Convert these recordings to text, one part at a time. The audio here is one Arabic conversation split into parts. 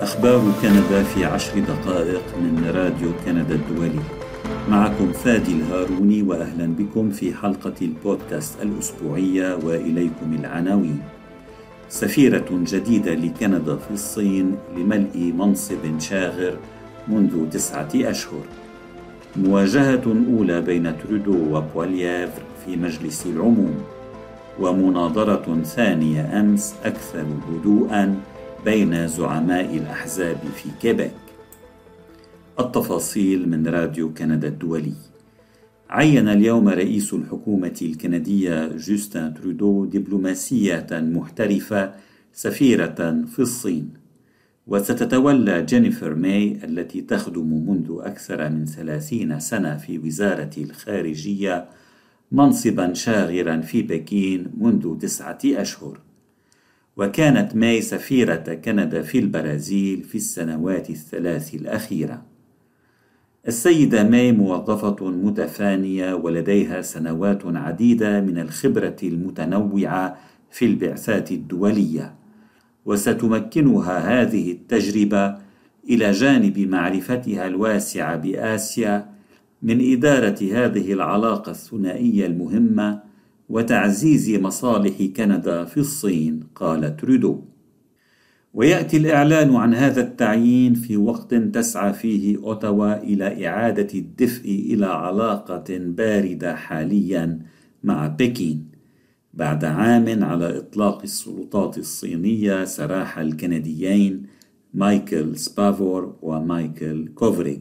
أخبار كندا في عشر دقائق من راديو كندا الدولي. معكم فادي الهاروني وأهلا بكم في حلقة البودكاست الأسبوعية وإليكم العناوين. سفيرة جديدة لكندا في الصين لملء منصب شاغر منذ تسعة أشهر. مواجهة أولى بين ترودو وبوليافر في مجلس العموم. ومناظرة ثانية أمس أكثر هدوءًا بين زعماء الأحزاب في كيبيك التفاصيل من راديو كندا الدولي. عين اليوم رئيس الحكومة الكندية جوستن ترودو دبلوماسية محترفة سفيرة في الصين. وستتولى جينيفر ماي التي تخدم منذ أكثر من ثلاثين سنة في وزارة الخارجية منصبا شاغرا في بكين منذ تسعة أشهر. وكانت ماي سفيرة كندا في البرازيل في السنوات الثلاث الأخيرة. السيدة ماي موظفة متفانية ولديها سنوات عديدة من الخبرة المتنوعة في البعثات الدولية، وستمكنها هذه التجربة إلى جانب معرفتها الواسعة بآسيا من إدارة هذه العلاقة الثنائية المهمة وتعزيز مصالح كندا في الصين قال ترودو ويأتي الإعلان عن هذا التعيين في وقت تسعى فيه أوتاوا إلى إعادة الدفء إلى علاقة باردة حاليا مع بكين. بعد عام على إطلاق السلطات الصينية سراح الكنديين مايكل سبافور ومايكل كوفريغ.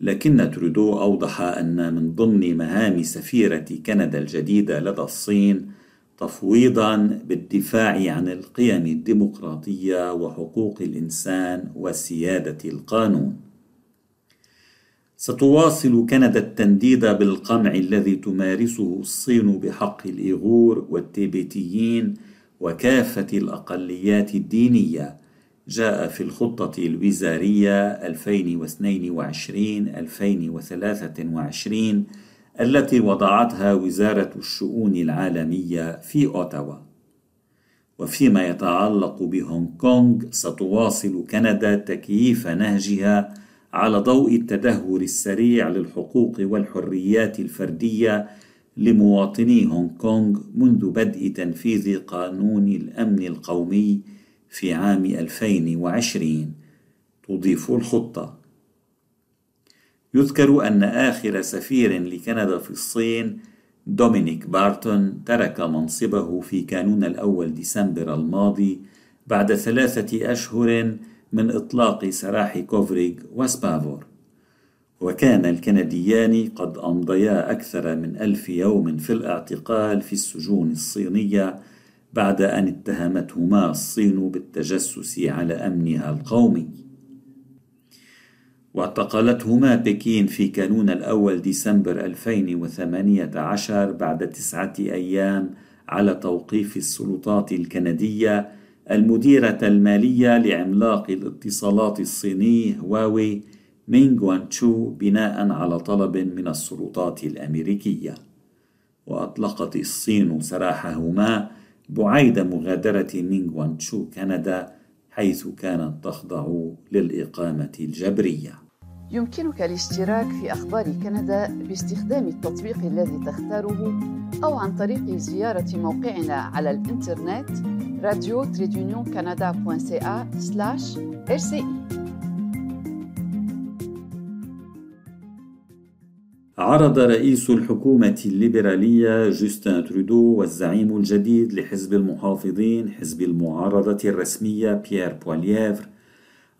لكن ترودو أوضح أن من ضمن مهام سفيرة كندا الجديدة لدى الصين تفويضا بالدفاع عن القيم الديمقراطية وحقوق الإنسان وسيادة القانون. ستواصل كندا التنديد بالقمع الذي تمارسه الصين بحق الإيغور والتيبيتيين وكافة الأقليات الدينية جاء في الخطة الوزارية 2022-2023 التي وضعتها وزارة الشؤون العالمية في أوتاوا. وفيما يتعلق بهونغ كونغ ستواصل كندا تكييف نهجها على ضوء التدهور السريع للحقوق والحريات الفردية لمواطني هونغ كونغ منذ بدء تنفيذ قانون الأمن القومي في عام 2020 تضيف الخطة. يذكر أن آخر سفير لكندا في الصين دومينيك بارتون ترك منصبه في كانون الأول ديسمبر الماضي بعد ثلاثة أشهر من إطلاق سراح كوفريغ وسبافور. وكان الكنديان قد أمضيا أكثر من ألف يوم في الاعتقال في السجون الصينية بعد أن اتهمتهما الصين بالتجسس على أمنها القومي. واعتقلتهما بكين في كانون الأول ديسمبر 2018 بعد تسعة أيام على توقيف السلطات الكندية المديرة المالية لعملاق الاتصالات الصيني هواوي مينغ تشو بناء على طلب من السلطات الأمريكية. وأطلقت الصين سراحهما بعيد مغادرة مينغ تشو كندا حيث كانت تخضع للإقامة الجبرية. يمكنك الاشتراك في أخبار كندا باستخدام التطبيق الذي تختاره أو عن طريق زيارة موقعنا على الإنترنت radio عرض رئيس الحكومة الليبرالية جوستن ترودو والزعيم الجديد لحزب المحافظين حزب المعارضة الرسمية بيير بوالييفر.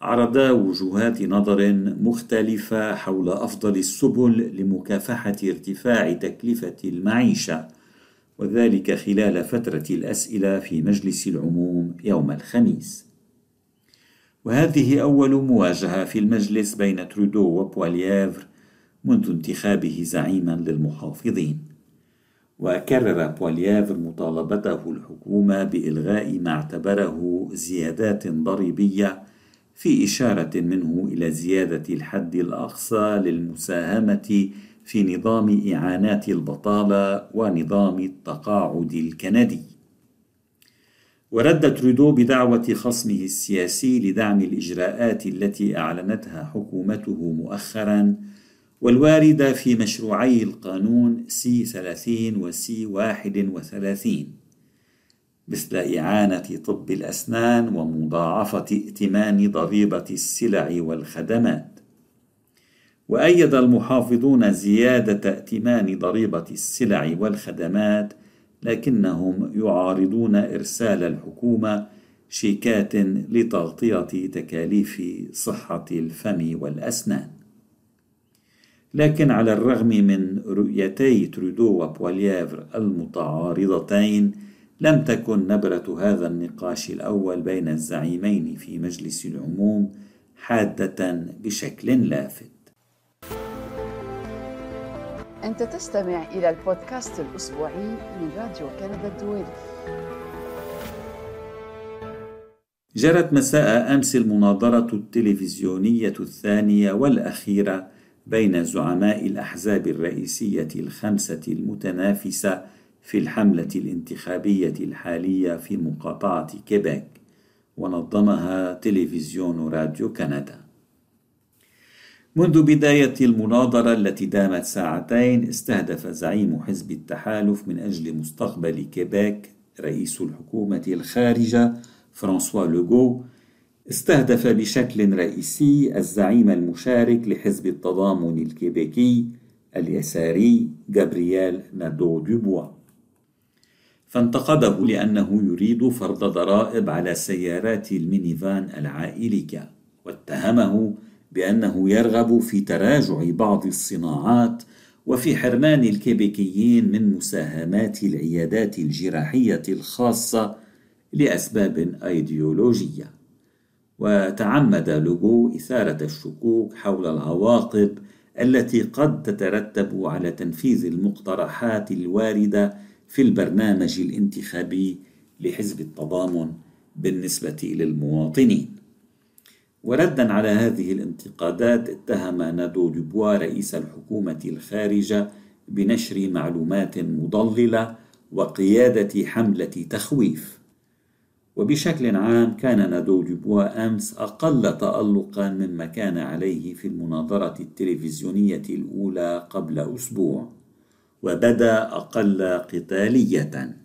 عرضا وجهات نظر مختلفة حول أفضل السبل لمكافحة ارتفاع تكلفة المعيشة وذلك خلال فترة الأسئلة في مجلس العموم يوم الخميس. وهذه أول مواجهة في المجلس بين ترودو وبوالييفر منذ انتخابه زعيما للمحافظين وكرر بوليافر مطالبته الحكومة بإلغاء ما اعتبره زيادات ضريبية في إشارة منه إلى زيادة الحد الأقصى للمساهمة في نظام إعانات البطالة ونظام التقاعد الكندي. ورد ترودو بدعوة خصمه السياسي لدعم الإجراءات التي أعلنتها حكومته مؤخرا والواردة في مشروعي القانون سي 30 وسي 31 مثل إعانة طب الأسنان ومضاعفة ائتمان ضريبة السلع والخدمات. وأيد المحافظون زيادة ائتمان ضريبة السلع والخدمات لكنهم يعارضون إرسال الحكومة شيكات لتغطية تكاليف صحة الفم والأسنان. لكن على الرغم من رؤيتي ترودو وبولييفر المتعارضتين لم تكن نبرة هذا النقاش الأول بين الزعيمين في مجلس العموم حادة بشكل لافت. أنت تستمع إلى البودكاست الأسبوعي من راديو كندا الدولي. جرت مساء أمس المناظرة التلفزيونية الثانية والأخيرة بين زعماء الأحزاب الرئيسية الخمسة المتنافسة في الحملة الانتخابية الحالية في مقاطعة كيبيك ونظمها تلفزيون راديو كندا. منذ بداية المناظرة التي دامت ساعتين استهدف زعيم حزب التحالف من أجل مستقبل كيبيك رئيس الحكومة الخارجة فرانسوا لوغو استهدف بشكل رئيسي الزعيم المشارك لحزب التضامن الكيبيكي اليساري جابرييل نادو دوبوا فانتقده لأنه يريد فرض ضرائب على سيارات المينيفان العائلية واتهمه بأنه يرغب في تراجع بعض الصناعات وفي حرمان الكيبيكيين من مساهمات العيادات الجراحية الخاصة لأسباب أيديولوجية. وتعمد لوغو إثارة الشكوك حول العواقب التي قد تترتب على تنفيذ المقترحات الواردة في البرنامج الانتخابي لحزب التضامن بالنسبة للمواطنين. وردا على هذه الانتقادات اتهم نادو دوبوا رئيس الحكومة الخارجة بنشر معلومات مضللة وقيادة حملة تخويف. وبشكل عام كان نادو دوبوا أمس أقل تألقا مما كان عليه في المناظرة التلفزيونية الأولى قبل أسبوع وبدأ أقل قتالية.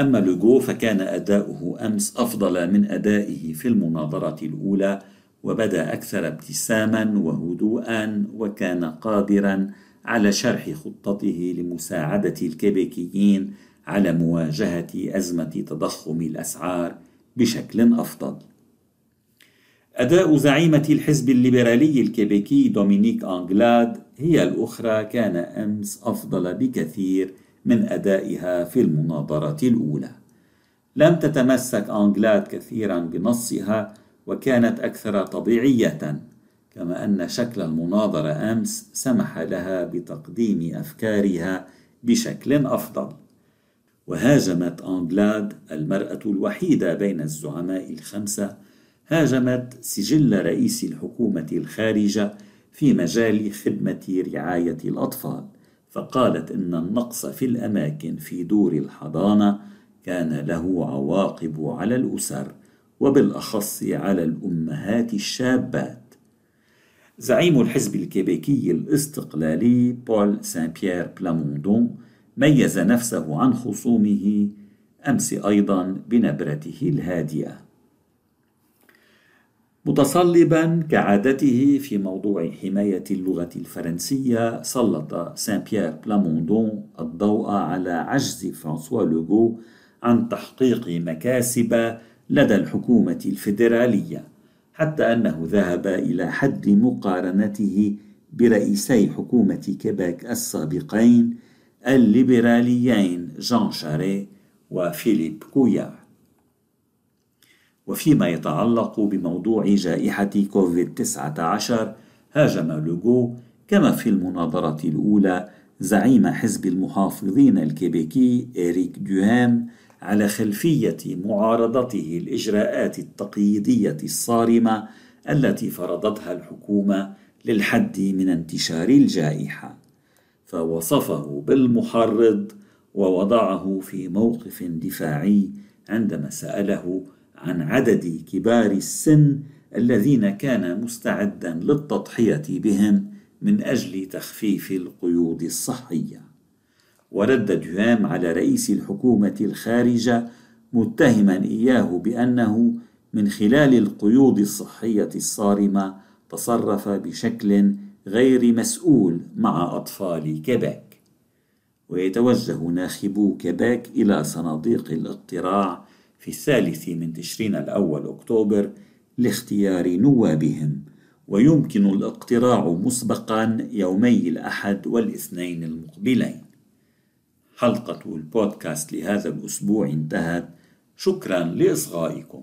أما لوغو فكان أداؤه أمس أفضل من أدائه في المناظرة الأولى وبدأ أكثر ابتساما وهدوءا وكان قادرا على شرح خطته لمساعدة الكيبيكيين على مواجهة أزمة تضخم الأسعار بشكل أفضل. أداء زعيمة الحزب الليبرالي الكيبيكي دومينيك أنجلاد هي الأخرى كان أمس أفضل بكثير من أدائها في المناظرة الأولى. لم تتمسك أنجلاد كثيرا بنصها وكانت أكثر طبيعية كما أن شكل المناظرة أمس سمح لها بتقديم أفكارها بشكل أفضل. وهاجمت أنجلاد المرأة الوحيدة بين الزعماء الخمسة. هاجمت سجل رئيس الحكومة الخارجة في مجال خدمة رعاية الأطفال. فقالت إن النقص في الأماكن في دور الحضانة كان له عواقب على الأسر وبالأخص على الأمهات الشابات. زعيم الحزب الكيبيكي الاستقلالي بول سان بيير بلاموندون ميز نفسه عن خصومه أمس أيضا بنبرته الهادئة. متصلبا كعادته في موضوع حماية اللغة الفرنسية سلط سان بيير بلاموندون الضوء على عجز فرانسوا لوغو عن تحقيق مكاسب لدى الحكومة الفيدرالية حتى أنه ذهب إلى حد مقارنته برئيسي حكومة كيبيك السابقين الليبراليين جان شاريه وفيليب كويار وفيما يتعلق بموضوع جائحة كوفيد-19 هاجم لوغو كما في المناظرة الأولى زعيم حزب المحافظين الكيبيكي إريك دوهام على خلفية معارضته الإجراءات التقييدية الصارمة التي فرضتها الحكومة للحد من انتشار الجائحة. فوصفه بالمحرض ووضعه في موقف دفاعي عندما سأله عن عدد كبار السن الذين كان مستعدا للتضحية بهم من أجل تخفيف القيود الصحية. ورد دهام على رئيس الحكومة الخارجة متهما إياه بأنه من خلال القيود الصحية الصارمة تصرف بشكل غير مسؤول مع أطفال كيبيك ويتوجه ناخبو كيبيك إلى صناديق الاقتراع في الثالث من تشرين الأول أكتوبر لاختيار نوابهم ويمكن الاقتراع مسبقا يومي الأحد والاثنين المقبلين. حلقة البودكاست لهذا الأسبوع انتهت. شكرا لإصغائكم.